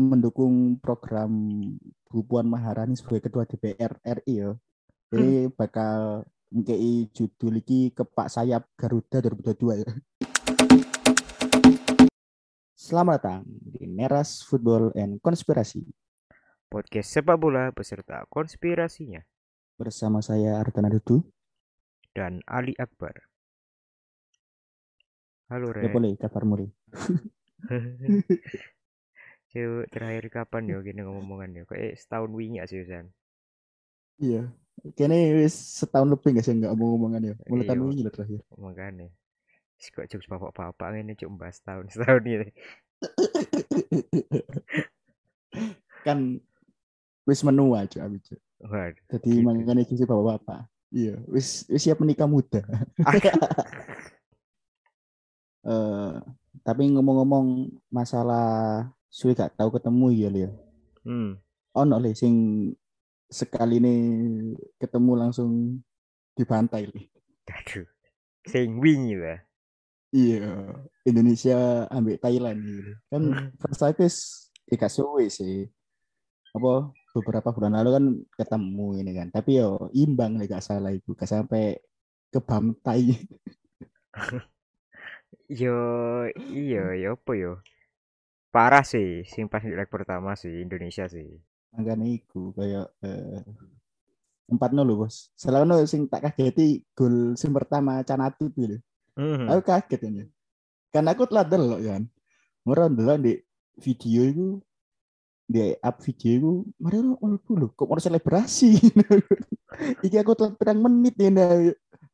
mendukung program Bu Puan Maharani sebagai ketua DPR RI ya. Jadi bakal ngkei judul iki ke Pak Sayap Garuda 2022 ya. Selamat datang di Neras Football and Konspirasi Podcast sepak bola beserta konspirasinya bersama saya Artana Dudu. dan Ali Akbar. Halo Ya Re. boleh kabar mulai. Cuk, terakhir kapan yo gini ngomongan yo? Kayak setahun wingi sih San. Iya. Kayaknya wis setahun lebih gak sih nggak mau ngomongan ya. Mulai Iya. tahun ini lah terakhir. Makanya. Kok jokes bapak-bapak ini cuk bahas tahun setahun ini. kan wis menua cuy abi cuy. Waduh. Jadi Gitu. makanya bapak-bapak. Iya, wis wis siap menikah muda. Eh, tapi ngomong-ngomong masalah suwe gak tahu ketemu ya Leo. Hmm. Ono le sing sekali ini ketemu langsung dibantai le. Aduh. Sing wingi lah. Iya, Indonesia ambil Thailand gitu. Kan Hmm. first time is ya suwe sih. Apa beberapa bulan lalu kan ketemu ini kan. Tapi yo imbang nih gak salah itu, gak sampai ke bantai. Yo iya yo apa yo? Parah sih, sing pas di leg pertama sih Indonesia sih. Makanya iku kayak eh, empat nol bos. Selalu sing tak kageti gol sing pertama Canati gitu. Mhm. Aku kaget ini. Kan aku telah delok kan. Murah delok di video itu di up video itu mari lo dulu kok mau selebrasi iki aku telah pirang menit ya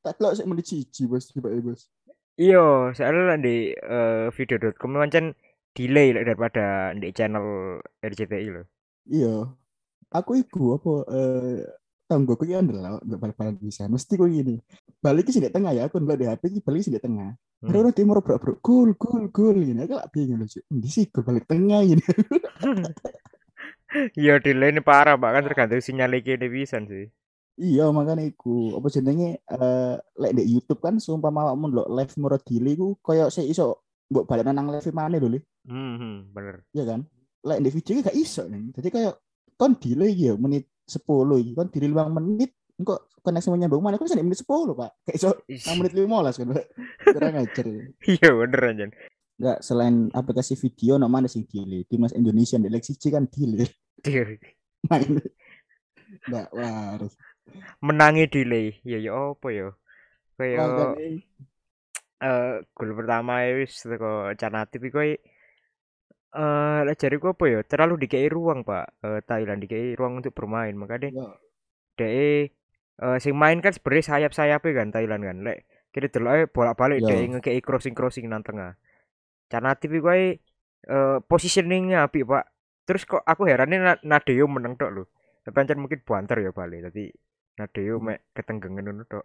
tak delok sik menit siji bos tiba bos Iya, soalnya di eh, video.com macam delay lah daripada di channel RCTI loh. iya. Aku iku apa eh tanggo aku kan delok delok balik-balik bisa mesti kok gini balik sih di tengah ya aku delok di HP iki balik sih di tengah. Hmm. Terus dia mau bro bro gol gol gol gini aku lah bingung loh di sih gol balik tengah gini Iya, delay ini parah, bahkan tergantung sinyal iki pisan sih. Iya makanya iku. Apa jenenge eh lek di YouTube kan seumpama awakmu ndelok live murah dili iku koyo sik iso mbok balik nang live mana dulu Hmm, hmm, bener. ya kan lek di video gak iso nih jadi kayak kon delay ya menit 10 iki kon delay 5 menit engko koneksi menyambung mana kon bisa di menit 10 Pak kayak iso Ih, 6 menit 15 kan Pak. kurang ajar ya. Iya, bener anjan. Enggak selain aplikasi video no mana sing delay timnas Indonesia di Lexi kan delay Dia main enggak waras menangi delay. Ya ya apa ya? Kayak eh gol pertama ya wis teko Canatip iku eh lek jariku apa ya? Terlalu dikei ruang, Pak. Eh, Thailand dikei ruang untuk bermain. Makanya ya, DE eh sing main kan sebenarnya sayap-sayapnya kan Thailand kan. Lek kira delok bolak-balik Iya. DE ngekei crossing-crossing nang tengah. Canatip iku ae eh positioningnya apik, Pak. Terus kok aku herannya Na- Nadeo menang tok lho. Tapi pancen mungkin banter ya balik. Tadi Nadeo mek ketenggengen ngono tok.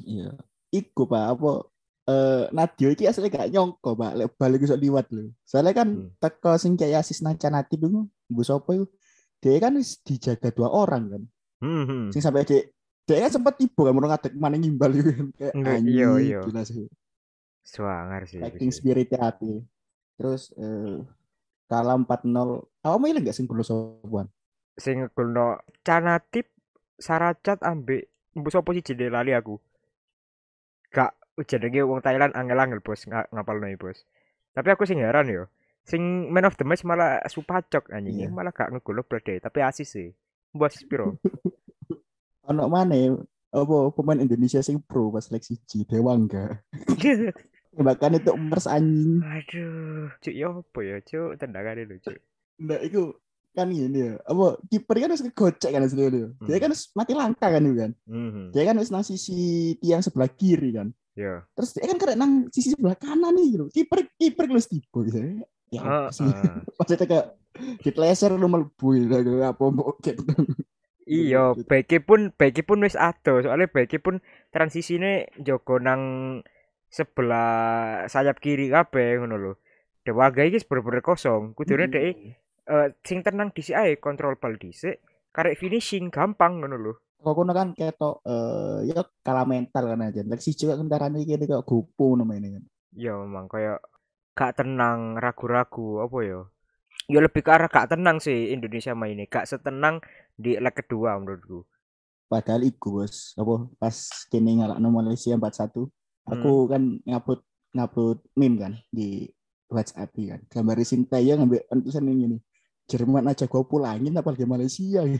Iya. Iku Pak, apa eh Nadio iki asli gak nyongko Pak, lek balik iso liwat lho. Soalnya kan Hmm. teko sing kayak asis nang Canati iku, Bu sapa iku? Dia kan wis dijaga dua orang kan. Hmm. hmm. Sing sampai dia dia kan sempat tiba kan mau ngadek mana ngimbal iku kan. Kayak anjing iya, iya. gila sih. Swanger sih. sih. spirit hati. Terus eh kalah 4-0. Awakmu ilang gak sing gol sopan? Sing ngegolno Canatip Saracat ambek mbok sapa sih lali aku. Gak jenenge wong Thailand angel-angel bos nga, ngapalno iki, bos. Tapi aku sing heran yo. Sing man of the match malah Supacok anjing Iya. malah gak ngegolno Blade tapi asis sih. Mbok asis piro? Ono mana ya? apa pemain Indonesia sing pro pas seleksi G Dewangga. Bahkan itu mers anjing. Aduh, cuk yo apa ya, cuk tendangane lho, cuk. Nah, itu kan gini ya. Apa kiper kan harus ngegocek kan sebenarnya. Dia Hmm. kan harus mati langkah kan itu kan. Mhm. Dia kan harus nang sisi tiang sebelah kiri kan. Yo. Terus dia kan kena nang sisi sebelah kanan nih gitu. Kiper kiper lu tiba gitu. Ya apa sih? Maksudnya kayak ditleser lu mlebu gitu. Apa mau gitu. Iya, baiknya pun baiknya pun wis ado, soalnya baiknya pun transisine jogo nang sebelah sayap kiri kabeh ngono lho. Dewaga iki bener-bener kosong. Kudune dhek eh, sing tenang dhisik ae kontrol bal dhisik, karek finishing gampang ngono lho. Kok kono kan ketok eh ya kalah mental kan aja. Lek siji kok kendaraan iki kayak gopo namanya kan. Ya memang kayak gak tenang, ragu-ragu apa ya. ya lebih ke arah gak tenang sih Indonesia mainnya gak setenang di leg kedua menurutku Padahal iku bos, apa pas kini ngalahno Malaysia 4-1, aku kan ngupload ngupload meme kan di WhatsApp kan. Gambar Sintayong ngambil tulisan ini nih. Jerman aja gua pulangin apalagi Malaysia.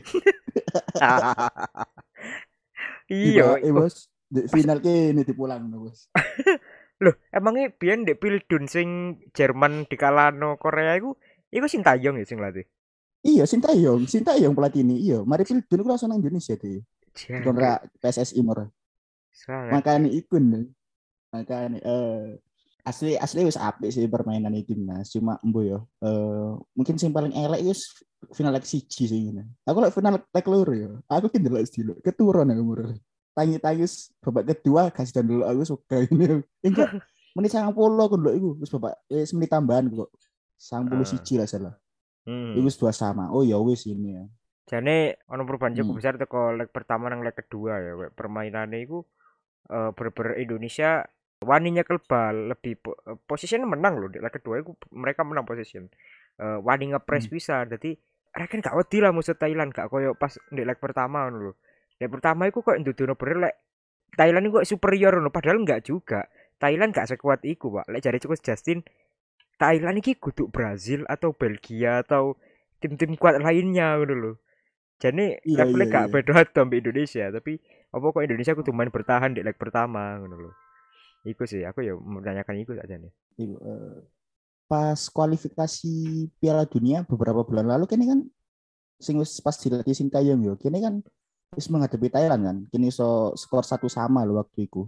iya eh, bos. Di final ke ini dipulang bos. Loh, emangnya biyen ndek Pildun sing Jerman dikalahno Korea iku iku Sintayong ya sing latih. Iya, Sintayong, Sintayong pelatih ini. Iya, mari Pildun iku langsung nang Indonesia deh. Kontra PSSI mur. Makanya ikun. Makanya eh asli asli wis apik sih permainan itu timnas cuma embo yo uh, mungkin sing paling elek wis final leg siji sih ini. Aku lek final leg loro yo aku ki ndelok dulu keturun aku mur tangi tangis babak kedua kasih dan dulu aku suka ini. Enggak menit sangat puluh aku dulu itu wis babak eh menit tambahan kok. Sang puluh siji lah salah. Hmm. itu dua sama. Oh ya wis ini ya. Jadi ono perubahan cukup hmm. besar teko leg pertama nang leg kedua ya. Permainannya itu uh, ber, Indonesia waninya kebal lebih po posisinya menang loh leg kedua itu mereka menang position uh, wani ngepres hmm. bisa jadi mereka gak wedi lah musuh Thailand gak koyo pas di leg pertama loh leg pertama itu kok ndudono bener lek Thailand itu superior loh padahal enggak juga Thailand gak sekuat iku pak lek cari cukup Justin Thailand ini kudu Brazil atau Belgia atau tim-tim kuat lainnya gitu loh jadi iya, levelnya iya, gak iya. beda sampai Indonesia, tapi apa kok Indonesia aku main bertahan di leg pertama ngono loh. Iku sih, aku ya menanyakan itu aja nih. Uh, pas kualifikasi Piala Dunia beberapa bulan lalu kini kan sing wis pas dilatih Sintayong yo, kini kan wis menghadapi Thailand kan. Kini so skor satu sama loh waktu itu.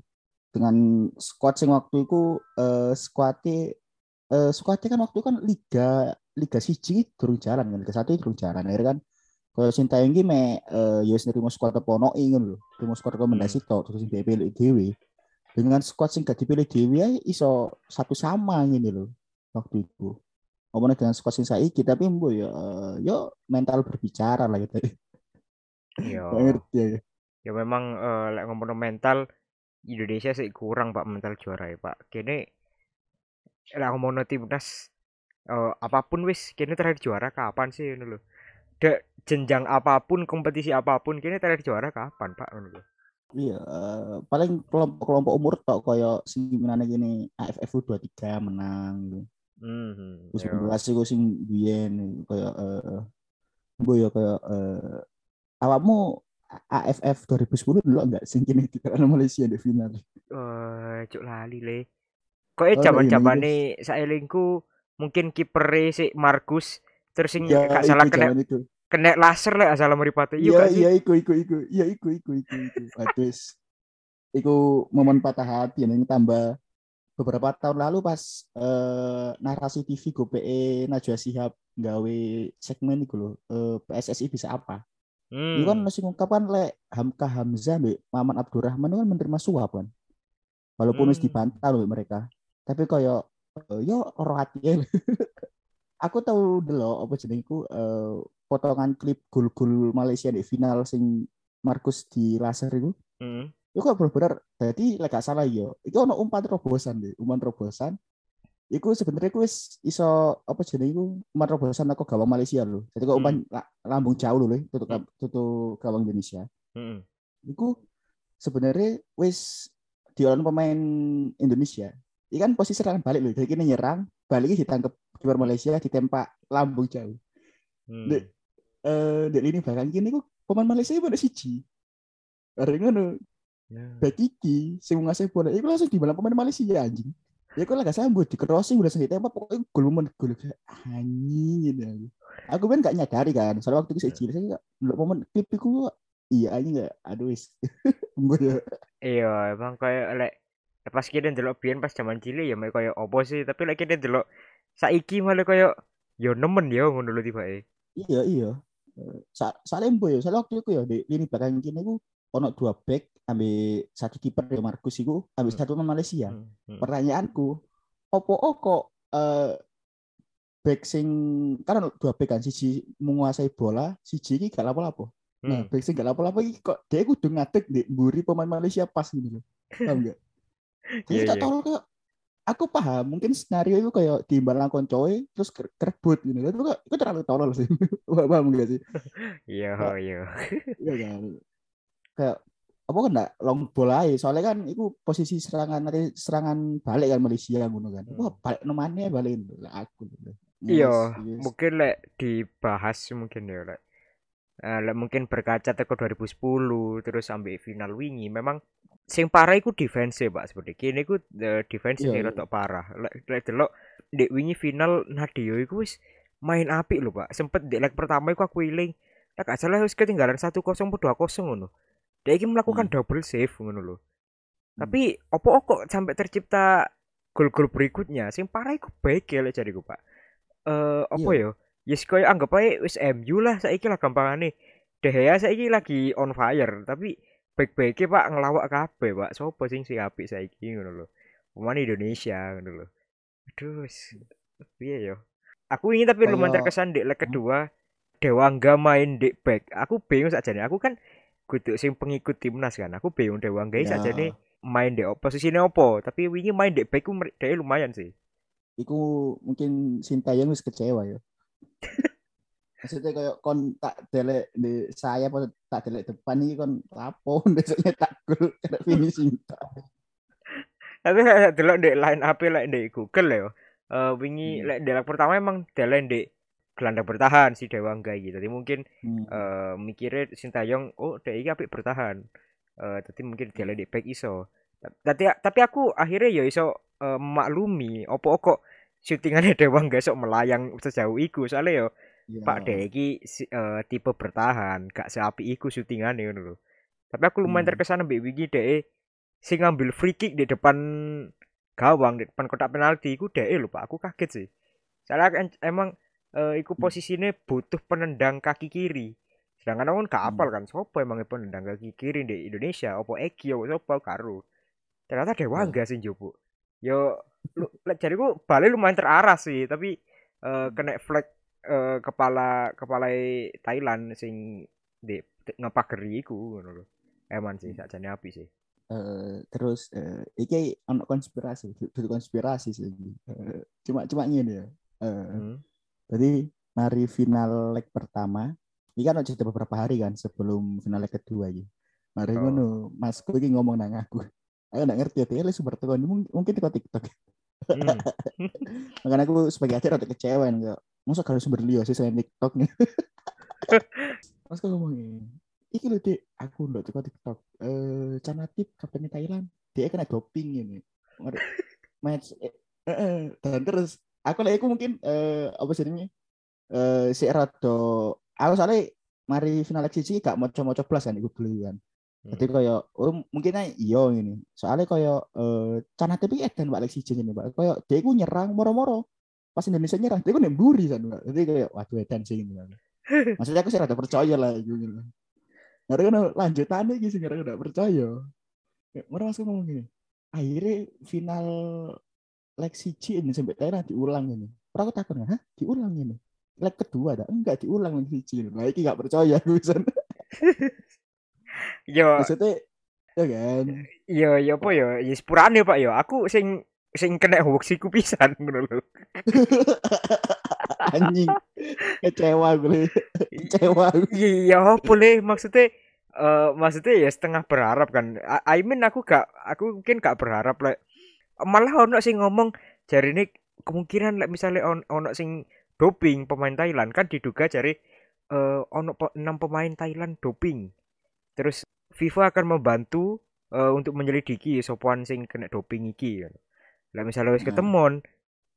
Dengan squad sing waktu itu uh, squadnya uh, squadnya kan waktu kan liga liga siji turun jalan kan, liga satu turun jalan. Akhirnya kan kalau Sintayong iki me uh, ya nerima squad apa ono ngono lho. Terima squad rekomendasi hmm. tok terus sing dhewe. Dengan squad sing gak dipilih ya iso satu sama ngene lho waktu itu. Omongnya dengan squad sing saiki tapi mbo ya uh, yo mental berbicara lah gitu. Iya. ngerti ya. Ya memang uh, lek ngomong mental Indonesia sih kurang Pak mental juara ya Pak. Kene lek ngomong timnas uh, apa pun wis kene terakhir juara kapan sih ngono lho de jenjang apa pun kompetisi apa pun kini terakhir juara kapan pak menurut Iya, uh, paling kelompok-kelompok umur tok koyo sing menane gini AFF U23 menang gitu. Mhm. Terus belas iku sing biyen koyo eh uh, ya koyo uh, awakmu AFF 2010 dulu enggak sing kini di Malaysia di final. Eh, uh, cuk lali le. Kok oh, zaman-zamane saelingku mungkin kiper si Markus terus sing ya, gak salah kena itu. Kena laser lah asal meripati iya iya iku iku iku. Iya iku iku iku iku. Terus iku momen patah hati yang tambah beberapa tahun lalu pas uh, narasi TV GoPE Najwa Sihab gawe segmen itu loh uh, PSSI bisa apa. Hmm. itu kan masih ngungkapkan le Hamka Hamzah be Maman Abdurrahman kan menerima suap kan walaupun hmm. dibantah loh mereka tapi kayak uh, yo orang hati aku tahu dulu apa jenengku uh, potongan klip gol-gol Malaysia di final sing Markus di laser itu. Hmm. Itu kok bener-bener jadi lek gak salah yo. Itu ono umpan terobosan deh, umpan terobosan. Iku sebenarnya ku iso apa jenengku umpan terobosan aku gawang Malaysia loh. Jadi kok umpan hmm. lambung jauh loh tutup hmm. tutup gawang Indonesia. Hmm. Iku sebenarnya wis diolah pemain Indonesia. Ikan posisi serangan balik loh. Jadi ini nyerang, baliknya ditangkap kiper Malaysia ditempak lambung jauh. Hmm. Dek, eh, dek ini belakang kini kok pemain Malaysia pada siji. Bareng ngono. Yeah. Back iki sing ngasih bola iku langsung di pemain Malaysia anjing. Ya kok lagi sambut di crossing udah sampai tembak pokoknya gol men gol anjing gitu. Aku kan gak nyadari kan, soalnya waktu itu saya cilik saya belum momen klip itu iya anjing gak aduh wis. Ya. Iya, emang kayak lek pas kita delok biyen pas zaman cilik ya mek koyo opo sih, tapi lek kita delok saiki malah koyo yo nemen ya ngono lho tibake. Iya iya. Sa salembo ya, soalnya waktu itu ya di lini belakang kini ku ono dua back ambil satu kiper ya Markus itu ambil hmm. satu pemain Malaysia. Hmm. Hmm. Pertanyaanku, opo oh, kok uh, back sing kan dua back kan siji menguasai bola, siji iki gak lapo-lapo. Nah, back sing gak lapo-lapo iki kok dia kudu ngadeg di mburi pemain Malaysia pas gitu loh. Paham enggak? Jadi yeah, tak yeah. tahu kok aku paham mungkin skenario itu kayak timbalan koncoy terus ker- kerebut gitu itu kok itu terlalu tolol sih paham gak sih Iya, iya. iya kan kayak apa kan enggak long ball aja soalnya kan itu posisi serangan nanti serangan balik kan Malaysia ngono kan wah Hmm. balik nomane balik aku Iya, Yes, yes. mungkin lek dibahas mungkin ya lek. Lek mungkin berkaca teko 2010 terus sampai final wingi memang sing parah iku defense Pak seperti kini iku eh, defense Iya, sing rada parah. Lek lek delok ndek wingi final Nadio iku wis main apik lho Pak. Sempet ndek leg pertama iku aku iling lek gak salah wis ketinggalan 1-0 atau 2-0 ngono. Dia iki melakukan Hmm. double save ngono lho. Tapi opo kok sampai tercipta gol-gol berikutnya sing parah iku baik ya lek jariku Pak. Eh apa Iya. ya? Yes koyo anggap ae wis MU lah saiki lah gampangane. De Gea saiki lagi on fire, tapi baik-baiknya Pak ngelawak kabeh, Pak. Sopo sing sing apik saiki ngono lho. Pemain Indonesia ngono lho. Aduh, piye yo? Aku ini tapi lumayan Kayak- terkesan di leg kedua Dewangga main di back. Aku bingung sakjane. Aku kan kudu sing pengikut timnas kan. Aku bingung Dewangga Ya. sakjane main di posisinya opo, tapi wingi main di back ku lumayan sih. Iku mungkin Sintayong wis kecewa ya. Maksudnya kayak kon tak delek di saya apa tak delek depan ini kon lapo besoknya tak gol kena finishing tak. Tapi kayak delok di line up lek di Google ya. Eh wingi Hmm. lek leg pertama emang delen di gelandang bertahan si Dewangga gitu. Jadi mungkin Hmm. eh mikirnya Sintayong oh dia iki apik bertahan. Eh tapi mungkin delen di back iso. Tapi tapi aku akhirnya ya iso eh, maklumi opo kok syutingannya Dewangga sok melayang sejauh iku soalnya yo Ya. Pak De iki si- eh, tipe bertahan, gak seapi iku syutingane ngono lho. Tapi aku lumayan Hmm. terkesan ambek wingi DE sing ngambil free kick di depan gawang, di depan kotak penalti iku DE lho Pak. Aku kaget sih. Soalnya emang eh, iku Hmm. posisinya butuh penendang kaki kiri. Sedangkan aku kan gak Hmm. apal kan sopo emang penendang kaki kiri di Indonesia, opo Eki opo sopo karo. Ternyata Dewangga sih jopo. Yo lu jariku balik lumayan terarah sih, tapi eh, kena flag eh, kepala kepala Thailand sing di ngepageri iku ngono lho. Eman sih sakjane api sih. Eh, terus eh, iki ono konspirasi, itu konspirasi sih. Eh, cuma cuma ngene ya. Eh, Hmm. Jadi mari final leg pertama, ini kan udah beberapa hari kan sebelum final leg kedua iki. Mari Oh. ngono, Masku iki ngomong nang aku. Aku nggak ngerti ya, dia super tekan mungkin mungkin di TikTok. Hmm. Makanya aku sebagai akhir rada kecewa enggak. Masa kalau sumber liya sih selain TikTok nih. Mas aku ngomongin, iki lho Dek, aku ndak teko TikTok. Eh Canatip kapten Thailand, dia kena doping ini. Match eh, eh, dan terus aku lagi aku mungkin eh apa sih ini? Eh si rada aku soalnya mari final siji gak maca-maca plus kan iku dulu kan. Jadi kayak oh mungkin aja iya ini. Soalnya kayak eh Canatip iki edan Pak siji ini Pak. Kayak dia iku nyerang moro-moro. Pas Indonesia nyerang, dia iku nemburi kan Pak. Jadi kayak waduh edan sih ini. Maksudnya aku sih rada percaya lah iku gitu. Karena kan gitu sih karena udah percaya. Kayak mereka masuk ngomong gini. Akhirnya final leg siji ini sampai Thailand diulang ini. Orang aku takut hah diulang ini. Leg kedua ada enggak diulang siji ini. Nah, ini gak percaya aku. Yo Maksudnya ya kan. yo yo apa yo, ya sepurane Pak yo. Aku sing sing kena hoax iku pisan ngono lho. Anjing. Kecewa gue. Kecewa. Iya, boleh maksudnya eh maksudnya ya setengah berharap kan. I, I mean aku gak aku mungkin gak berharap lah. Malah ono sing ngomong jari ini kemungkinan like, misalnya on, ono sing doping pemain Thailand kan diduga jari eh ono pe, 6 pemain Thailand doping. Terus FIFA akan membantu eh, untuk menyelidiki sopoan sing kena doping iki. Lah misalnya wis Nah. ketemon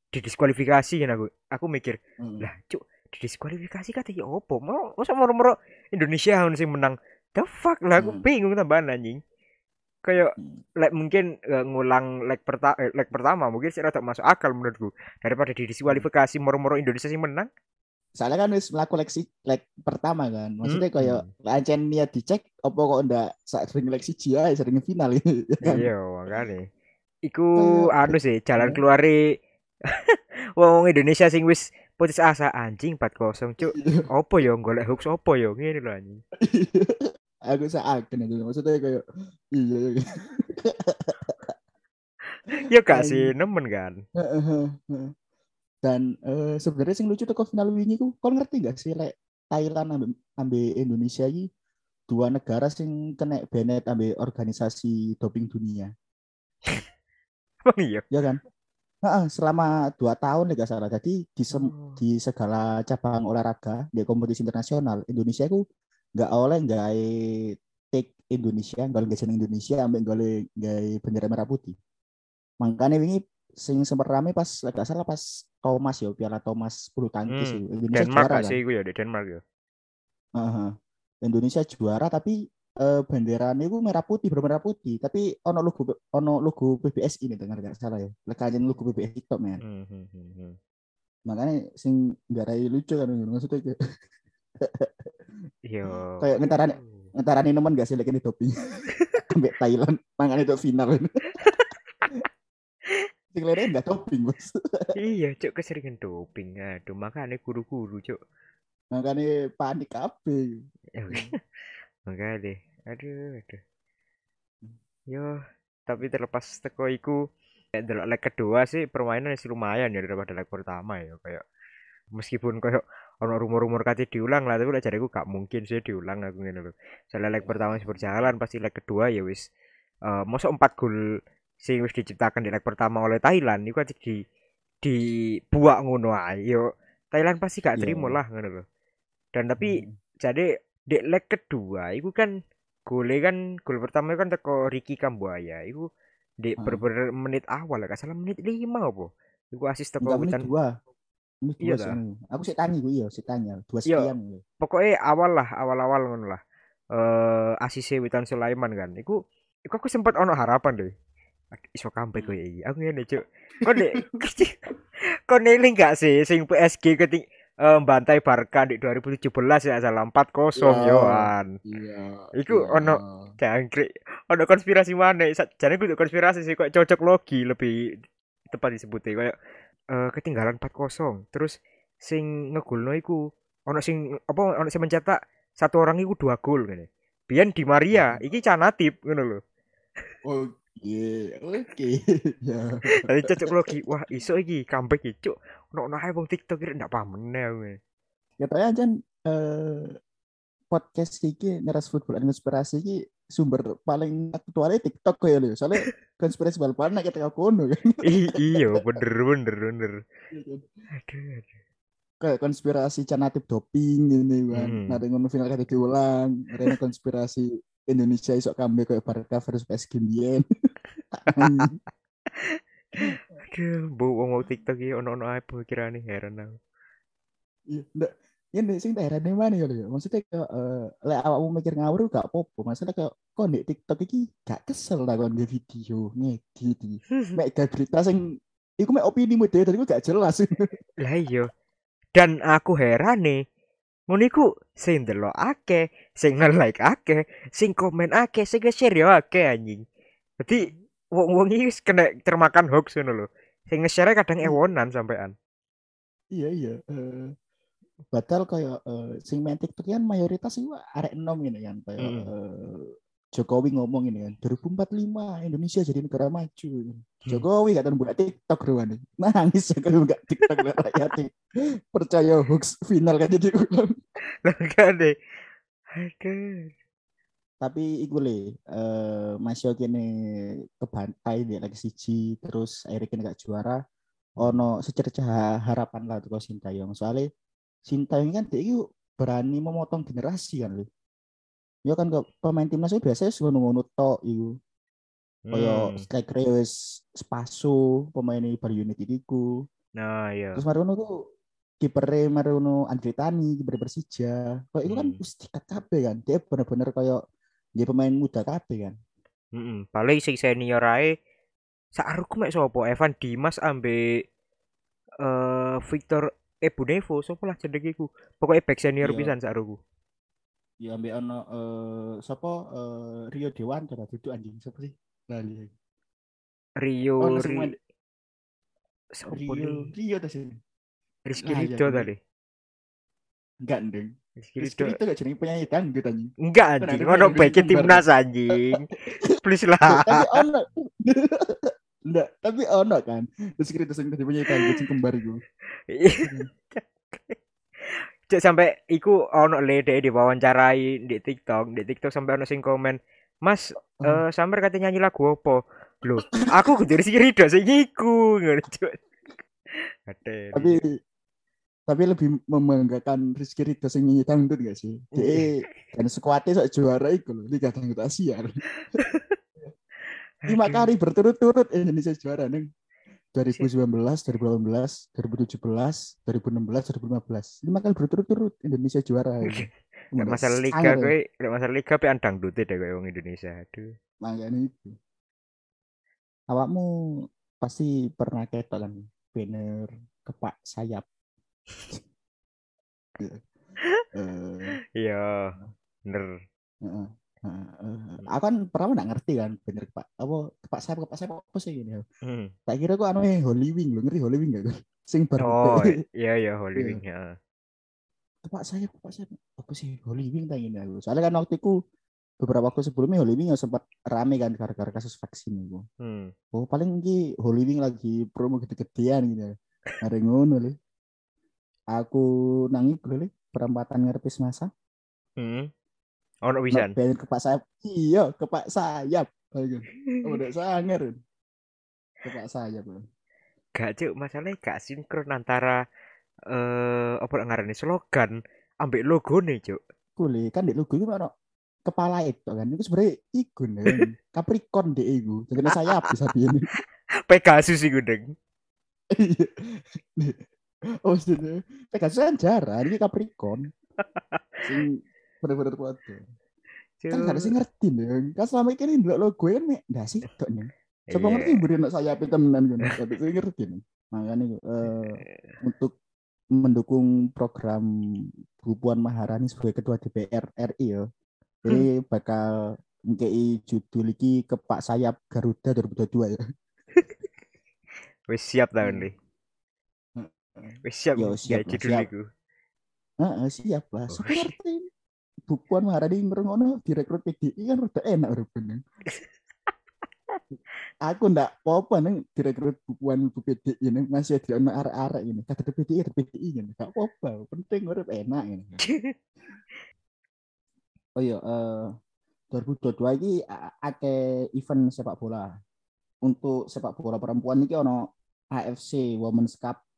didiskualifikasi kan aku. Aku mikir Hmm. lah cuk didiskualifikasi kata ya opo mau masa moro-moro Indonesia yang sing menang the fuck lah aku Hmm. bingung tambahan anjing kayak Hmm. like mungkin eh, ngulang leg perta eh, leg pertama mungkin sih rada masuk akal menurutku daripada didiskualifikasi moro-moro Indonesia sing menang Soalnya kan wis melaku leg si- leg pertama kan. Maksudnya Hmm. kayak lancen niat dicek opo kok ndak sering leg siji ae sering final ini. ya kan? iya makanya iku anu sih jalan Iya. keluari wong Indonesia sing wis putus asa anjing 4-0 cuk opo yo golek hoax opo yo ngene lho anjing aku seakan itu maksudnya kayak iya iya. ya gak sih nemen kan dan eh, sebenarnya sing lucu teko final wingi ku kon ngerti gak sih lek Thailand ambe, ambe Indonesia iki dua negara sing kena banned ambe organisasi doping dunia emang iya ya kan Heeh, selama dua tahun ya gak salah. Jadi di, sem- Oh. di segala cabang olahraga di kompetisi internasional Indonesia itu nggak oleh nggak take Indonesia, nggak oleh Indonesia, ambek nggak oleh nggak bendera merah putih. Makanya ini sing sempat rame pas gak salah pas Thomas ya Piala Thomas bulu tangkis Hmm, itu. Indonesia Denmark juara kan. sih gue ya di Denmark ya Heeh. Indonesia juara tapi eh, benderanya itu merah putih bermerah putih tapi ono logo ono logo PBSI ini dengar gak salah ya lekanya logo PBSI itu men Hmm, hmm, hmm, hmm. makanya sing garai lucu kan maksudnya kayak, Yo. kayak ngentaran ngentaran nemen gak sih lagi ini doping sampai Thailand mangan itu final sing lainnya nggak doping bos iya cuk keseringan doping. Aduh makanya guru-guru cuk. Makanya panik kabeh. Ya, makanya deh. Aduh aduh. Yo tapi terlepas teko iku delok leg kedua sih permainan sih lumayan ya daripada leg pertama ya kayak meskipun kayak ono rumor-rumor kate diulang lah tapi jariku gak mungkin sih diulang aku ngene lho. Soalnya leg pertama masih berjalan pasti leg kedua ya wis eh mosok empat gol sing wis diciptakan di leg pertama oleh Thailand iku aja di dibuak ngono ae. Yo Thailand pasti gak Iya. terima lah ngono lho. Dan tapi jadi di leg kedua itu kan gole kan gol pertama kan teko Ricky Kambuaya. Itu di Ah. beberapa menit awal gak salah menit lima apa. Itu asis teko Witan. dua. Menit Iya dua dah. sih aku sih tanya gue iya sih tanya. Dua Iya. sekian pokoknya awal lah awal-awal ngono lah. Eh asise Witan Sulaiman kan. Iku iku aku sempat ono harapan deh iso comeback koyo iki. Aku ngene cuk. Kok dek kok neling gak sih? Sing PSG ketik eh, bantai Barca di 2017 ya salah 4-0 Ya. yoan iya Iku ono- jangkrik ono konspirasi mana jane kudu konspirasi sih kok cocok logi lebih tepat disebutnya kayak eh, ketinggalan 4-0 terus sing ngegolno iku ono sing apa ono sing mencetak satu orang iku dua gol ngene. Biyen di Maria iki canatip ngono lho oke oke ya. Tadi cocok logi wah iso iki comeback iki cuk. Ono ono ae wong TikTok kira ndak paham meneh katanya aja eh, podcast iki neras football dan konspirasi iki sumber paling aktualnya TikTok ya lho. Soalnya konspirasi bal-balan nek ketika kono kan. Iya bener bener bener. Aduh aduh. Kayak konspirasi canatip doping ini kan. Hmm. nah dengan final kata diulang ada konspirasi Indonesia isok comeback kayak Barca versus PSG Bien aduh wong wong TikTok iki ono ono ae pemikirane heran aku. Iya ndak ini sing daerah di mana ya lho ya maksudnya kayak eh lek awakmu mikir ngawur gak apa-apa. Masalah kayak kok di TikTok iki gak kesel lah kon video ngedit mek gak berita sing iku mek opini mu dhewe iku gak jelas. Lah iya. Dan aku heran nih. Ngono iku sing ndelok akeh, sing nge-like akeh, sing komen akeh, sing nge-share yo akeh anjing. Berarti wong-wong iki wis kena termakan hoax ngono lho. Sing nge-share kadang ewonan sampean. iya iya eh batal kayak eh, sing main TikTok kan mayoritas itu arek enom ini kan kayak Mm. eh, Jokowi ngomong ini kan 2045 Indonesia jadi negara maju. Hmm. Jokowi gak tahu buka TikTok ruan nangis kalau buka TikTok rakyat percaya hoax final kan jadi ulang. Lah gak deh. Aduh. tapi iku le eh masih kene kebantai dia lagi siji terus akhirnya kene gak juara. Ono secercah harapan lah tuh Sintayong. Soalnya Sintayong kan dia berani memotong generasi kan le ya kan pemain timnas itu biasanya ngono ngono tok iku kaya Hmm. striker wis Spaso pemain Bali United iku Nah, iya. terus Marono tuh kipernya Marono Andre Tani kiper Persija kok itu kan Hmm. wis dikat kabeh kan dia bener-bener kayak dia pemain muda kabeh kan Heeh. Paling sing senior ae saarku mek sapa? Evan Dimas ambe eh Victor Ebu Nevo sapa lah jenenge iku. Pokoke back senior Iya. pisan saarku. Ya ambil ono eh sapa eh, Rio Dewanto lah duduk anjing sapa sih lali Rio oh Ri- Sopo Rio? Rio tas ini Rizky iya, Ridho iya. tadi. enggak ndeng Rizky Rizky Ridho. itu gak jadi penyanyi dangdut anjing Enggak anjing, ada ono baiknya timnas anjing. Please lah. tapi ono Enggak, tapi ono kan. Terus kita sing tadi punya ikan kucing kembar iku. Cek sampai iku ono le dhek diwawancarai di TikTok, di TikTok sampai ono sing komen, "Mas, Oh. eh sampean kate nyanyi lagu apa?" Loh, aku kudu Rizky Ridho sing iku ngono. Tapi tapi lebih membanggakan Rizky Ridho sing nyanyi dangdut gak sih? Dia kan sekuatnya sok juara iku lho, Liga Dangdut Asia. Lima kali berturut-turut Indonesia juara nih. 2019, 2018, 2017, 2016, 2015. Lima kali berturut-turut Indonesia juara. Nek masalah liga kowe, nek masalah liga pe andang dute deh kowe wong Indonesia. Aduh. Makanya itu. Awakmu pasti pernah ketok kan banner kepak sayap. Eh, Iya. Bener. Heeh. Aku kan pertama nggak ngerti kan bener kepak apa kepak sayap kepak sayap apa sih gini. Hmm. Tak kira kok anu Holy Wing lo ngerti Holy Wing gak? Sing bar Oh, iya iya Holy Iya. Wing ya. kepak sayap kepak sayap apa sih Holy Wing tak ini aku. Soalnya kan waktu itu beberapa waktu sebelumnya Holy Wing yang sempat rame kan gara-gara kasus vaksin itu. Hmm. Oh paling ki Holy Wing lagi promo gede-gedean gitu. Hari ngono le. Aku nangi le perempatan ngerpis masa. Hmm. Ono wisan. Banner kepak sayap. Iya, kepak sayap. Ayo. Udah sangar. Kepak sayap. lho. Gak cuk, masalahnya gak sinkron antara eh apa ngarani slogan ambek logo nih cuk. Kule kan di logo itu ono kepala itu kan. Itu sebenarnya iku nih. Capricorn deh iku. Jadi sayap bisa ini. Pegasus iku deng. Iya. Oh, sudah. Pegasus kan jarang, ini Capricorn. Sing bener-bener kuat. tuh. Kan gak ada sih ngerti nih. Kan selama ini ndelok logo kan mek ndak sih tok nih. Coba Iya. ngerti beri nak sayap temenan kan. Tapi saya ngerti nih. Makanya eh, untuk mendukung program Bu Puan Maharani sebagai ketua DPR RI ya. Jadi bakal ngkei judul iki kepak sayap Garuda 2022 ya. Wis siap tahun nih. Wis siap gawe siap siap. Heeh, siap lah. Oh, Saya. Bu Puan Maharani ngerengono direkrut PDI kan udah enak rupanya. Aku ndak apa-apa neng direkrut Bu Puan Bu PDI neng masih ada anak arek-arek ini. Kata PDI ada PDI ini. Gak apa-apa. Penting urip enak ini. Oh iya, eh 2022 ini a- ake event sepak bola. Untuk sepak bola perempuan ini ono AFC Women's Cup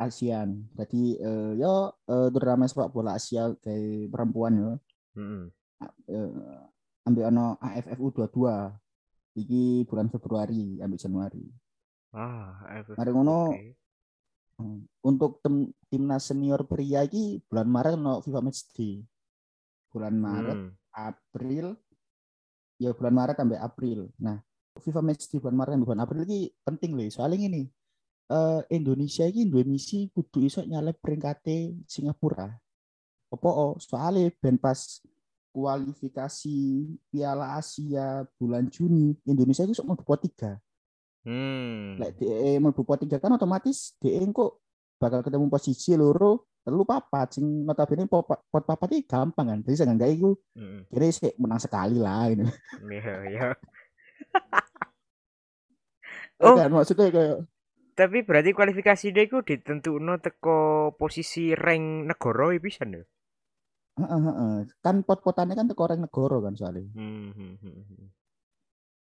ASEAN. Jadi eh, yo eh, turnamen sepak bola Asia kayak perempuan yo. Heeh. Eh, ambil ono AFF U22. Iki bulan Februari, ambil Januari. Ah, AFF. Mari ngono Oke. Hmm. untuk tim timnas senior pria iki bulan Maret ono FIFA Match Day. Bulan Maret Hmm. April ya bulan Maret sampai April. Nah, FIFA match di bulan Maret sampai bulan April ini penting loh. Soalnya ini eh Indonesia ini dua misi kudu iso nyalep peringkate Singapura. Apa oh, soalnya ben pas kualifikasi Piala Asia bulan Juni Indonesia itu mlebu pot tiga. Hmm. Lek DE mlebu pot tiga kan otomatis DE kok bakal ketemu posisi loro telu papat sing notabene pot, papat iki gampang kan. Jadi saya nggak iku Heeh. kira menang sekali lah ini. Iya, iya. Oh. Oh. Kan maksudnya kayak Tapi berarti kualifikasi dia iku ditentukno teko posisi rank negara ya bisa heeh, heeh. kan pot-potannya kan teko orang negara kan soalnya. Hmm, hmm, hmm, hmm.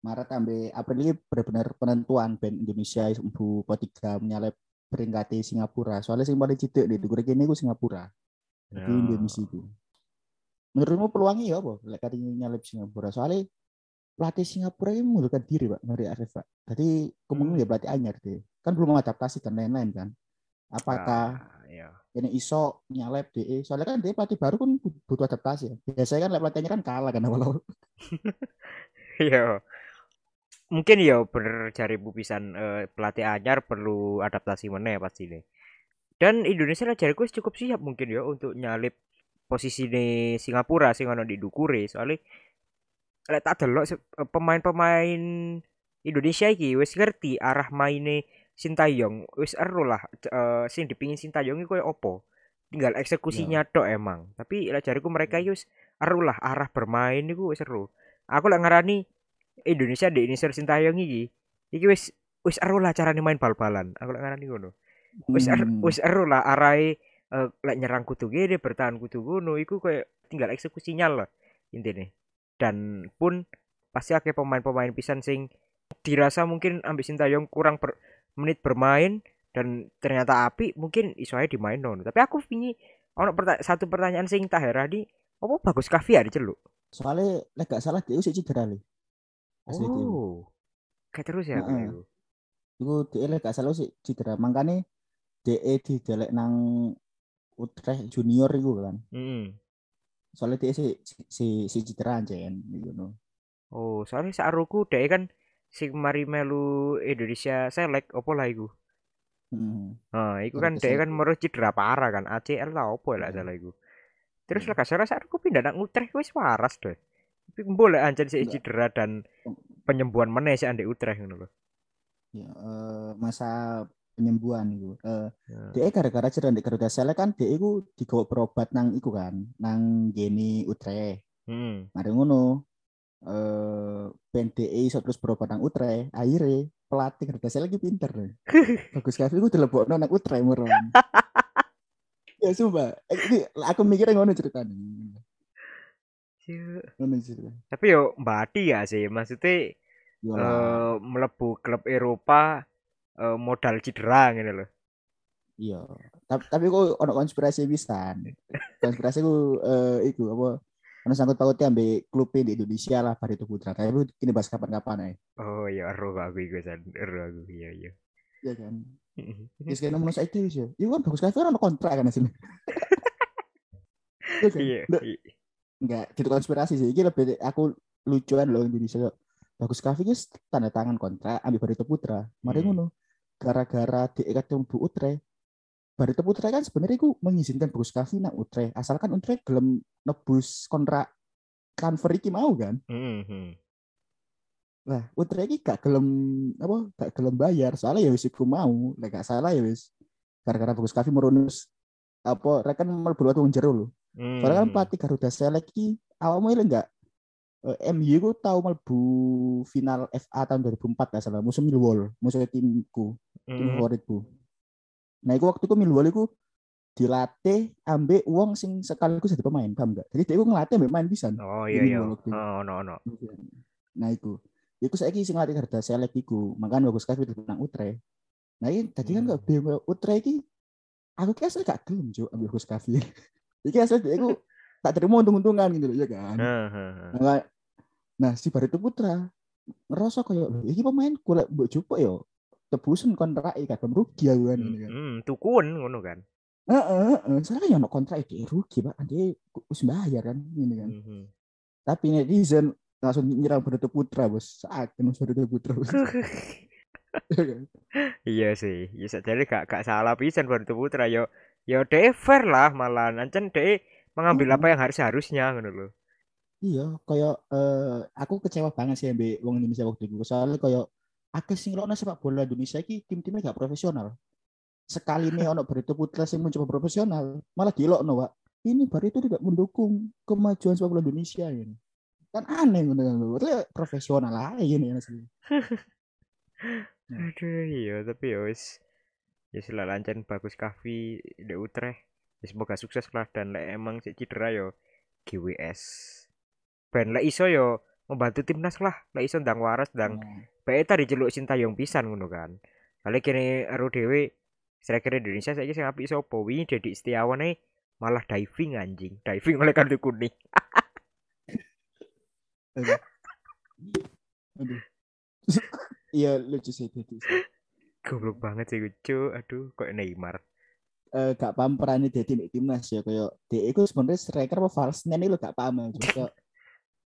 Maret sampai April ini benar-benar penentuan band Indonesia bu pot tiga menyalip peringkat Singapura. Soalnya sing paling cilik di Tugur kene iku Singapura. Jadi Ya. Indonesia itu. Menurutmu peluangnya ya apa? Lek kali nyalip Singapura. Soalnya pelatih Singapura ini mengundurkan diri pak dari AFF pak. Jadi kemungkinan Hmm. ya pelatih anyar deh. Kan belum adaptasi dan lain-lain kan. Apakah Ah, ya. ini iso nyalep DE soalnya kan dia pelatih baru kan butuh adaptasi ya biasanya kan pelatihnya kan kalah kan awal-awal Iya. Mungkin ya bener cari bupisan eh, pelatih anyar perlu adaptasi meneh pasti nih. Dan Indonesia lah wis cukup siap mungkin ya untuk nyalip posisi di Singapura sing ono di Dukure soalnya lek tak delok eh, pemain-pemain Indonesia iki wis ngerti arah maine Sintayong wis ero lah eh, sing dipingin Sintayong iki koyo opo tinggal eksekusinya tok emang tapi lek jariku mereka iki wis ero lah arah bermain iku wis ero aku lek ngarani Indonesia di Indonesia Sintayong iki iki wis wis ero lah carane main bal-balan. Aku lek ngarani ngono. Wis er, Hmm. wis ero lah arahe eh, lek nyerang kudu gede, bertahan kudu ngono. Iku kayak tinggal eksekusinya lah intine. Dan pun pasti akeh pemain-pemain pisan sing dirasa mungkin ambek Sintayong kurang per, menit bermain dan ternyata api mungkin ae dimain non. Tapi aku pingi ono perta- satu pertanyaan sing tak herani, apa bagus Kavi ya diceluk? Soalnya lek gak salah dia sik cedera dia. Oh. Kayak terus ya aku iku. Iku dia lek gak salah sik cedera. Makane DE didelek nang Utrecht junior iku kan. Mm-mm. Soalnya dia si si si cedera ancen gitu no. Oh, soalnya saruku dhek kan sing mari melu Indonesia selek opo lah iku. Heeh. Nah, iku Baru kan dhek kan meru cedera parah kan, ACL lah opo lah Iya. salah iku. Terus Iya. lah kasar saruku pindah nang Utrecht wis waras deh. Tapi boleh anjen sik cedera dan penyembuhan meneh sik andek Utrecht ngono lho. Ya, eh, masa penyembuhan itu. Eh, Ya. Gara-gara cedera di Garuda Select kan DE ku digawa berobat nang iku kan, nang Geni Utrecht. Hmm. Mari ngono. Eh DE iso terus nang Utrecht. Akhirnya pelatih Select iki pinter. Bagus Kavi ku dilebokno nang Utrecht meron. ya sumpah, Eh, ini aku mikirnya ngono ceritanya. Cuk. Ngono cerita. Tapi yo mbati ya sih, maksudnya lah. eh mlebu klub Eropa eh, modal cedera ngene lho. Iya. Tapi tapi kok ono konspirasi pisan. Konspirasi ku eh iku apa ono sangkut pautnya ambek klub di Indonesia lah Barito Putra. Tapi lu kini bahas kapan-kapan ae. Oh ya kok aku iku san, ero aku iya iya. Iya kan. Wis kena menurut saya itu ya. Iya kan bagus kafe ono kontrak kan asli. Iya kan? Iya. Enggak gitu konspirasi sih. Iki lebih aku lucuan loh Indonesia. Bagus kafe tanda tangan kontrak ambil Barito Putra. Mari Hmm. ngono. Gara-gara DE ketemu Bu Utrecht Barito Putra kan sebenarnya ku mengizinkan Bagus Kavi nang Utrecht asalkan Utrecht gelem nebus kontrak transfer iki mau kan. Mhm. Lah, Utrecht iki gak gelem apa gak gelem bayar soalnya ya wis iku mau, lek gak salah ya wis gara-gara Bagus Kavi merunus apa rekan mlebu watu jero lho. Soalnya kan Hmm. pelatih Garuda Select iki awakmu ile enggak eh, MU ku tahu mlebu final FA tahun 2004 gak salah musuh Millwall, musuh timku, tim Mhm. favoritku. Nah, iku waktu itu Millwall iku dilatih ambek uang sing sekaligus jadi pemain, paham gak? Jadi dia ngelatih ambek main pisan. Oh iya iya. Oh ono ono. Nah, iku. Iku saiki sing ngelatih Garuda Select iku, makanya bagus itu nang Utrecht. Nah, ini tadi kan Hmm. gak bingung kayak Utrecht iki aku ki asli gak gelem Cuk ambil bagus kafe. iki asli dia iku tak terima untung-untungan gitu loh, ya kan. Nah, nah si Barito Putra ngerasa kayak iki pemain golek mbok jupuk yo tebusan kontrak iki kadang rugi aku kan ini kan. Hmm, tukun ngono kan. Heeh, heeh. Soalnya kan ya ono kontrak iki rugi, Pak. Nanti wis bayar kan ini kan. Mhm. Tapi netizen langsung nyerang Barito Putra, Bos. Saat kan Barito Putra. Bos. Ya kan? Iya sih, ya jadi gak gak salah pisan Barito Putra yo yo dhek fair lah malah ancen dhek mengambil Mm-mm. apa yang harus harusnya ngono lho. Iya, kayak eh, aku kecewa banget sih ambek wong Indonesia waktu itu. Soalnya kayak akeh sing ngelokno sepak bola Indonesia iki tim-timnya gak profesional. Sekali nih ono Barito Putra sing mencoba profesional, malah dilokno, Pak. Ini Barito tidak mendukung kemajuan sepak bola Indonesia ini. Kan aneh ngono kan. Profesional aja ini asli. Aduh iya tapi ya wis ya sila lancen bagus Kavi di Utrecht. Ya, semoga sukses lah dan lek emang si cedera yo GWS. Ben lek iso yo membantu timnas lah, lek iso ndang waras ndang Nah, bae tadi celuk Sintayong pisan ngono kan. Kali kene karo dhewe striker Indonesia saiki sing apik sapa? Wingi Dedik Setiawan ae malah diving anjing. Diving oleh kartu kuning. aduh. Aduh. Iya lucu sih itu. Goblok banget sih lucu. Aduh, kok Neymar. eh gak paham perannya Dedi di timnas ya kayak dia itu sebenarnya striker apa false nine lo gak paham ya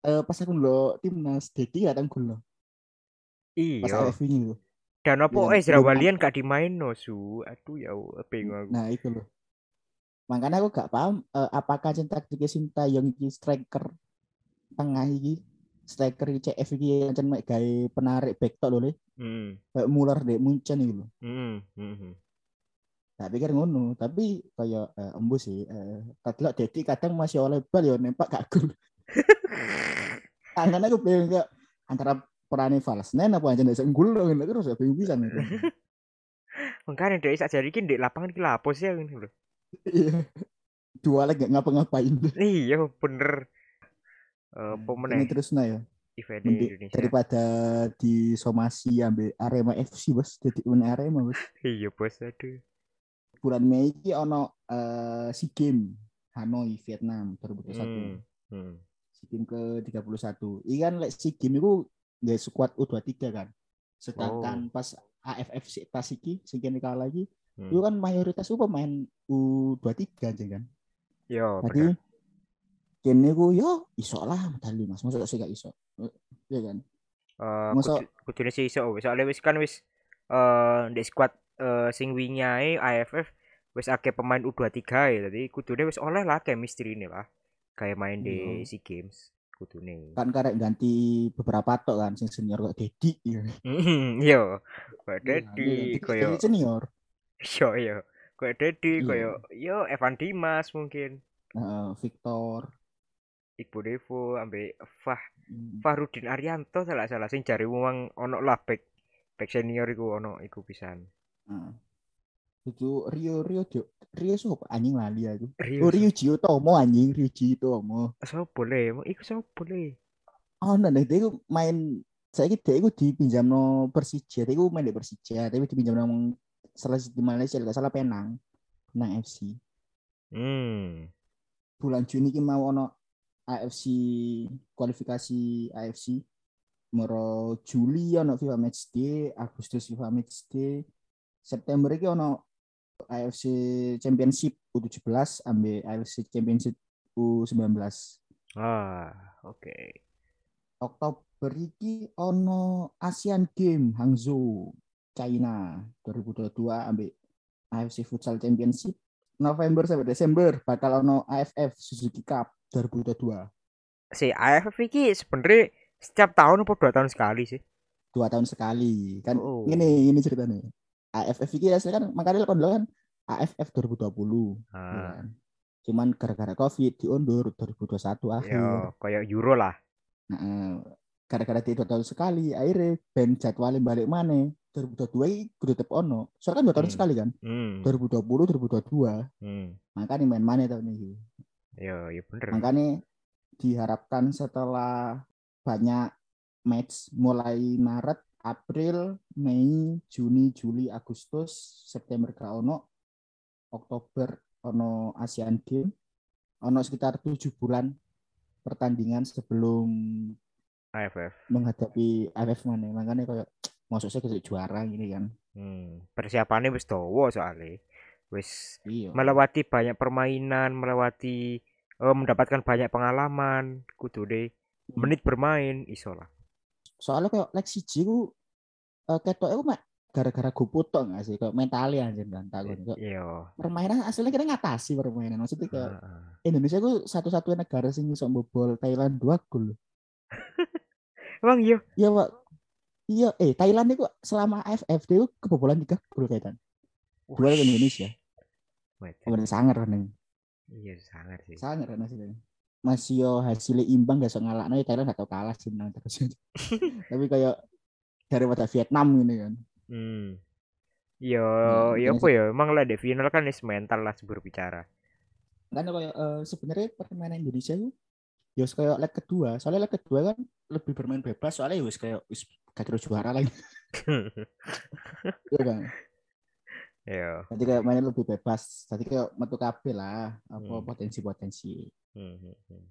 eh pas aku lo timnas Dedi kadang gue pas Iya. Ini lo Dan apa Iya, Ezra belum- Walian gak dimain no su. Aduh ya bingung aku. nah itu lo makanya aku gak paham eh, apakah cinta taktiknya Sinta yang iki striker tengah iki striker CF iki yang mek gawe penarik back tok lho Hmm. kayak Muller deh Munchen iki lho Hmm. hmm. tak pikir ngono tapi kayak eh, embus sih eh, kadang Dedi kadang masih oleh bal ya nempak gak gol tangan aku bingung kayak antara perane Falsnen apa aja unggul lho ngono terus ya bingung pisan. Makanya dia sak jari ki ndek lapangan ki lapos ya ngono lho. Iya. Dua lagi nggak ngapa-ngapain. Iya, bener. Eh, apa Ini terus nah ya. di Mending Indonesia. daripada disomasi ambil Arema FC bos jadi un Arema bos Iya, Bos. Aduh. bulan Mei ini ono eh SEA Games Hanoi Vietnam 2021 Hmm. Hmm. SEA Games ke 31 ikan lek SEA Games itu nggak squad U23 kan. Sedangkan pas AFF si- pas iki sing kene kalah lagi Hmm. itu kan mayoritas itu pemain U23 aja kan. Yo, Jadi bener. kene ku yo iso lah medali Mas. Masa sih gak iso Iya kan? Eh, Masa- kudu- kudune sih iso soalnya wis kan wis eh di squad eh, sing wingi ae AFF wis akeh pemain U23 ya dadi kudune wis oleh lah chemistry ini lah kayak main di Iya. SEA Games kudune. kan karek ganti beberapa tok kan sing senior kok Dedi iya. Hmm, yo. Kayak Iya, Dedi, iya, koyo senior yo yo. Kayak Dedi, Iya. koyo yo Evan Dimas mungkin. Heeh, Victor Ibu Devo ambek Fah Hmm. Fahrudin Arianto salah salah sing jare wong ono lah back back senior iku ono iku pisan. Heeh. Itu Rio Rio Jo- Rio siapa anjing lali aku. Rio. Oh Rio Gio Tomo anjing Rio Gio Tomo. So boleh, emang iku so boleh. Oh nah dia iku main saya dia iku dipinjam no Persija, dia main di Persija, tapi dipinjam no salah di Malaysia, kalau salah Penang, Penang FC. Hmm. Bulan Juni ki mau ono AFC kualifikasi AFC. Moro Juli ono FIFA Matchday, Agustus FIFA Matchday, September iki ono AFC Championship U17 ambil AFC Championship U19. Ah, oke. Oktober iki ono Asian Game Hangzhou China 2022 ambil AFC Futsal Championship. November sampai Desember bakal ono AFF Suzuki Cup 2022. Si AFF iki sebenarnya setiap tahun apa dua tahun sekali sih? Dua tahun sekali. Kan Oh. ini ini ceritanya. AFF ini asli kan makanya kan dulu kan AFF 2020. ya Ah, kan. Cuman gara-gara Covid diundur 2021 akhir. yo, kayak Euro lah. Nah, gara-gara dua tahun sekali, akhirnya band jadwalnya balik mana? 2022 ini kudu tetep ono. Soalnya kan dua tahun Hmm. sekali kan. Hmm. 2020, 2022. Hmm. Makanya main mana tahun ini. Yo, ya bener. Makanya diharapkan setelah banyak match mulai Maret, April, Mei, Juni, Juli, Agustus, September ke ono, Oktober ono Asian Games, ono sekitar tujuh bulan pertandingan sebelum AFF. menghadapi AFF mana makanya kayak masuk saya ke juara gini kan Hmm. Persiapannya wis dawa soalnya. Wis iya melewati banyak permainan, melewati eh, mendapatkan banyak pengalaman, kudu deh menit bermain iso lah. Soalnya kayak Lexi G ku uh, ketok aku mak gara-gara gue putok nggak sih kayak mentalnya anjir takut Kayak Iya. permainan aslinya kita ngatasi permainan maksudnya kayak Heeh. Indonesia ku satu-satunya negara sing bisa bobol Thailand dua gol Emang iya. iya pak iya eh Thailand itu selama AFF dia kebobolan tiga gol kaitan dua Indonesia kemudian sangar kan Iya sangat sih. sangar kan hasilnya masih yo hasilnya imbang gak so ngalak Thailand atau kalah sih menang terus tapi kayak daripada Vietnam ini kan Hmm. Yo, Nah, ya mungkin apa ya? Emang lah di final kan is mental lah berbicara. kan kayak eh, sebenarnya permainan Indonesia itu ya wis kayak leg kedua soalnya leg kedua kan lebih bermain bebas soalnya ya wis kayak wis gak terus juara lagi Iya kan Yo. jadi kayak mainnya lebih bebas jadi kayak metu kabel lah apa Hmm. potensi-potensi Hmm, hmm, hmm.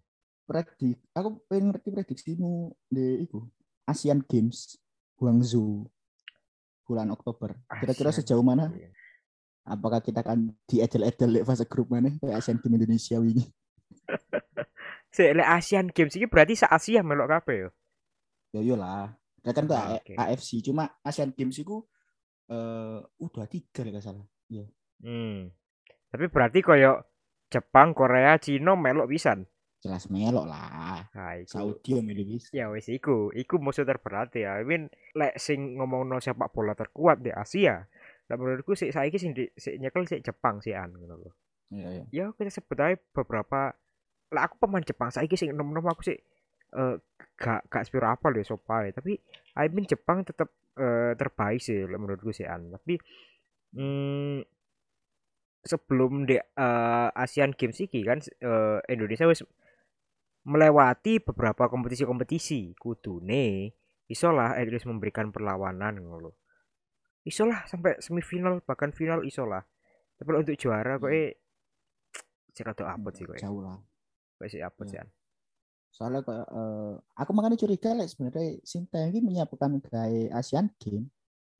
predik aku pengen ngerti prediksimu di itu Asian Games Guangzhou bulan Oktober kira-kira sejauh mana apakah kita akan diedel-edel di fase grup mana kayak Asian Games Indonesia ini Si lek Asian Games ini berarti se Asia melok kabeh yo. ya iyalah ya kan Ah, A- oke. AFC cuma Asian Games itu eh tiga kalau nggak salah Hmm. Tapi berarti koyo Jepang, Korea, Cina melok pisan. jelas melok lah Nah, iku. Saudi yang milih bis Ya wis iku, iku musuh terberat ya. I mean, lek sing ngomongno sepak bola terkuat di Asia, lah menurutku sik saiki sing di, sik nyekel sik Jepang sih an ngono lho. ya, ya. Ya kita sebut aja beberapa lah aku pemain Jepang saiki sing nom-nom aku sih eh gak gak spiro apa loh sopa tapi I mean Jepang tetap eh, terbaik sih lek menurutku sih an. Tapi mm, sebelum di eh, Asian Games iki kan eh, Indonesia wis melewati beberapa kompetisi-kompetisi. Kudune iso lah at least memberikan perlawanan ngono iso lah sampai semifinal bahkan final iso lah. Tapi untuk juara kok eh rada apot sih kok jauh lah. Kok sih apot Iya. sih an soalnya kayak eh, aku makanya curiga lek sebenarnya Sinta ini menyiapkan gaya Asian Games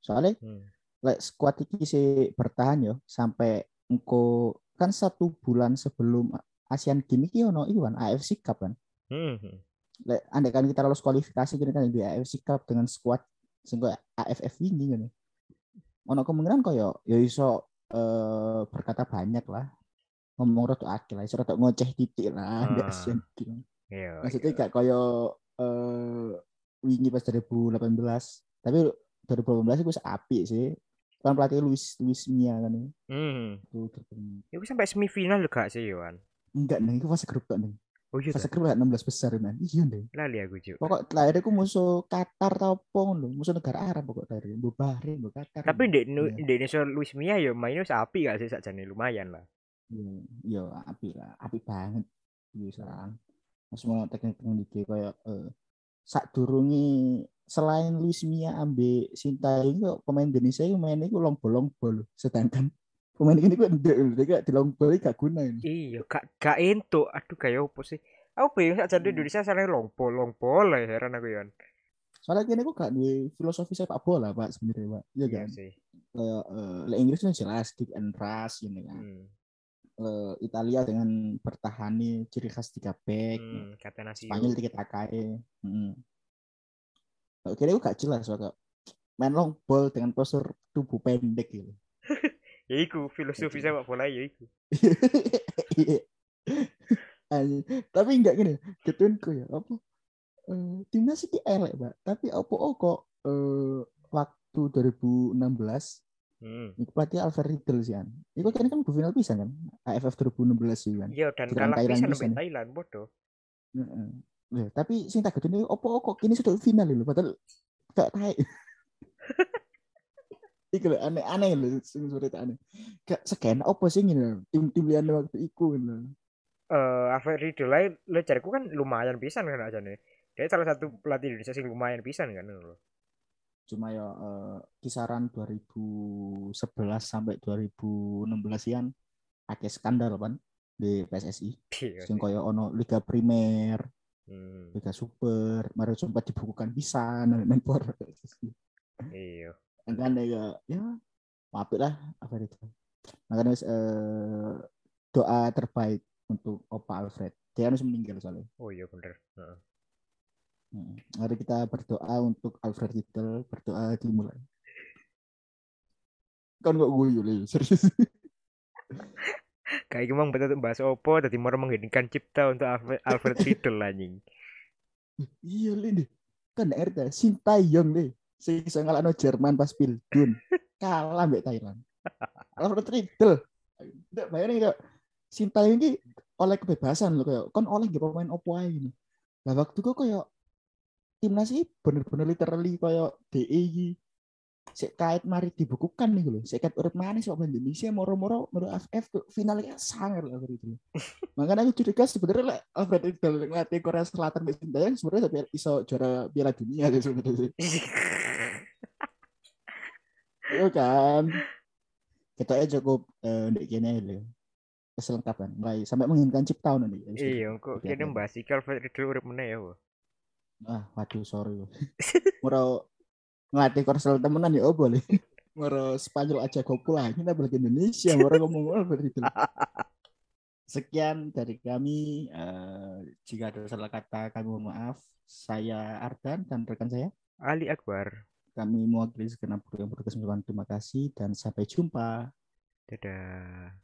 soalnya Hmm. lek squad iki sih bertahan yo sampai engko kan satu bulan sebelum Asian Games iki ono iku kan AFC Cup kan Hmm, hmm. lek andai kan kita lolos kualifikasi kini kan di AFC Cup dengan squad koyo AFF ini kan ono kemungkinan koyo yo iso eh, berkata banyak lah ngomong rotok akil lah rotok ngoceh titik lah di Ah. Asian Games Iya, maksudnya iya. gak koyo eh wingi pas 2018 tapi 2018 itu api sih kan pelatih Luis Luis Mia kan ya. Hmm. itu. Itu sampai semifinal gak sih Yohan? enggak nih itu fase grup kok nih Oh iya, fase grup lah 16 besar man iya nih lali aku Cuk. pokok terakhir aku musuh Qatar tau pong lho musuh negara Arab pokok terakhir bu Bahrain bu Qatar Tapi di Iya. Indonesia Luis Mia ya mainnya sapi gak sih sakjane lumayan lah. iya iya, api lah api banget bisa semua teknik-teknik iki kayak eh, sak durungi selain Luis Mia ambil Sinta ini kok pemain Indonesia itu mainnya itu long bolong bol sedangkan pemain ini kok ndek lho kayak di long ball gak guna ini Iya, gak gak entuk. Aduh kayak opo sih? Aku bingung sakjane Hmm. Indonesia salah longpol longpol lah heran aku Yohan. soalnya kini aku gak duwe filosofi sepak bola pak sebenarnya pak iya Iya kan sih. kayak eh, le Inggris kan jelas kick and rush ini kan Hmm. Eh, Italia dengan bertahani ciri khas tiga back Hmm. Spanyol tiga takai hmm. Oke, aku gak jelas soalnya main long ball dengan postur tubuh pendek gitu. Ya iku filosofi Gitu. sepak bola ya iku. Tapi enggak gini, ketunku ya apa? Eh, timnas ini elek, Pak. Tapi apa oh kok eh, waktu 2016 Hmm. Iku pelatih Alfred Riedel sih kan. Iku kan kan final bisa kan? AFF 2016 sih kan. Iya dan kalah Thailand pisan sampai. Thailand bodoh. Heeh. Loh, tapi sing tak gedene opo kok kini sudah final lho padahal gak taek. Iku lho aneh-aneh lho sing sore tak aneh. Gak segen opo sih ngene tim-tim liyane waktu iku lho. Eh, Alfred Riedel ae lo cariku kan lumayan pisan kan aja nih. Dia salah satu pelatih Indonesia sing lumayan pisan kan lho. Cuma ya eh, kisaran 2011 sampai 2016 an akeh skandal kan di PSSI. Iya Sing sih. koyo ono Liga Primer, Hmm, Liga Super, mari sempat dibukukan bisa nang por PSSI. iya. kan ya ya apik lah apa itu makanya eh, doa terbaik untuk Opa Alfred dia harus meninggal soalnya Oh iya bener. Heeh. Mari kita berdoa untuk Alfred Riedel berdoa dimulai. Kan kok gue yuli serius. Kayak emang betul bahas opo tadi mau mengheningkan cipta untuk Alfred, Alfred Riedel anjing. iya deh kan ngerti Sintayong deh sing iso ngalahno Jerman pas Pildun kalah mbek Thailand. Alfred Riedel. Ndak bayangin kok Sintayong ini oleh kebebasan loh kayak kan oleh gak pemain opo ae ini. Lah waktu kok kayak timnas ini bener-bener literally kayak DE iki. Sik kait mari dibukukan nih loh sik kait urip manis kok Indonesia moro-moro moro AFF tuh finalnya sangar lah itu. Makanya aku curiga sebenarnya lah Alfred itu ngelatih Korea Selatan mbek Sintayong sebenarnya sampai iso juara Piala Dunia sih sebenarnya Iya kan? Kita aja cukup eh, ndek kene lho. Keselengkapan. Mulai sampai menginginkan cipta nanti iya, kok kene mbahas iki Alfred Riedel urip meneh ya. Ah waduh sorry. Mau ngelatih korsel temenan ya oh boleh. Mau Spanyol aja gopo lah kita balik Indonesia mau ngomong apa itu. Sekian dari kami. Eh, jika ada salah kata kami mohon maaf. Saya Ardan dan rekan saya. Ali Akbar. kami mewakili segenap kru yang terima kasih dan sampai jumpa. Dadah.